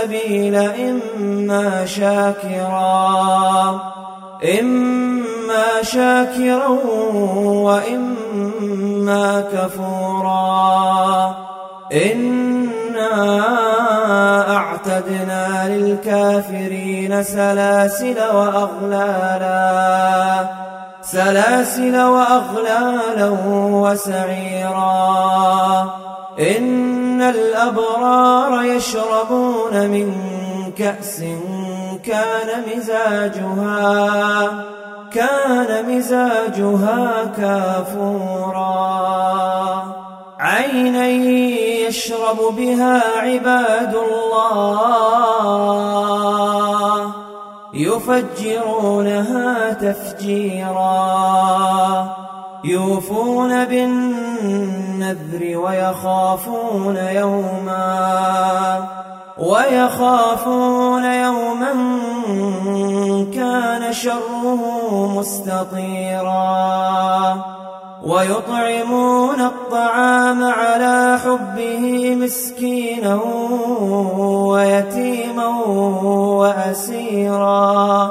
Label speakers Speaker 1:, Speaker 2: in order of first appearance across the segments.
Speaker 1: السبيل إما شاكرا إما شاكرا وإما كفورا. إنا أعتدنا للكافرين سلاسل وأغلالا سلاسل وأغلالا وسعيرا. إن الأبرار يشربون من كأس كان مزاجها كان مزاجها كافورا. عينا يشرب بها عباد الله يفجرونها تفجيرا يوفون بالنذر ويخافون يوما ويخافون يوما كان شره مستطيرا ويطعمون الطعام على حبه مسكينا ويتيما وأسيرا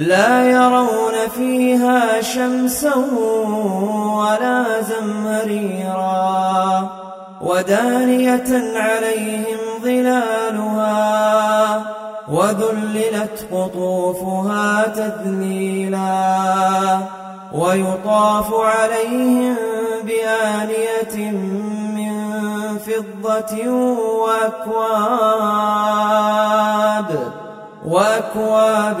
Speaker 1: لا يرون فيها شمسا ولا زمهريرا ودانية عليهم ظلالها وذللت قطوفها تذليلا ويطاف عليهم بآنية من فضة وأكواب وأكواب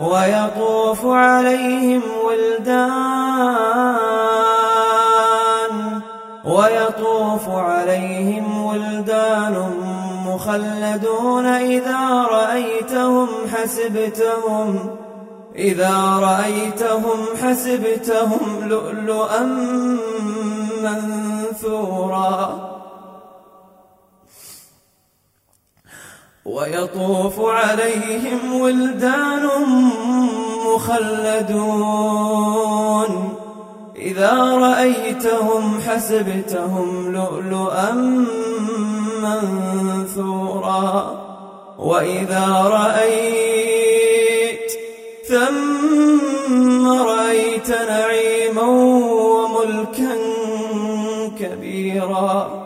Speaker 1: ويطوف عليهم ولدان ويطوف عليهم ولدان مخلدون إذا رأيتهم حسبتهم إذا رأيتهم حسبتهم لؤلؤا منثورا ويطوف عليهم ولدان مخلدون. إذا رأيتهم حسبتهم لؤلؤا منثورا. وإذا رأيت ثم رأيت نعيما وملكا كبيرا.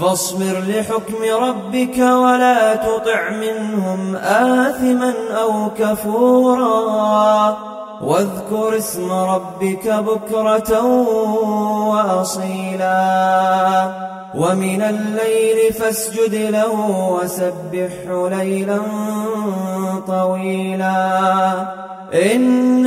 Speaker 1: فاصبر لحكم ربك ولا تطع منهم آثما أو كفورا واذكر اسم ربك بكرة وأصيلا ومن الليل فاسجد له وسبحه ليلا طويلا إن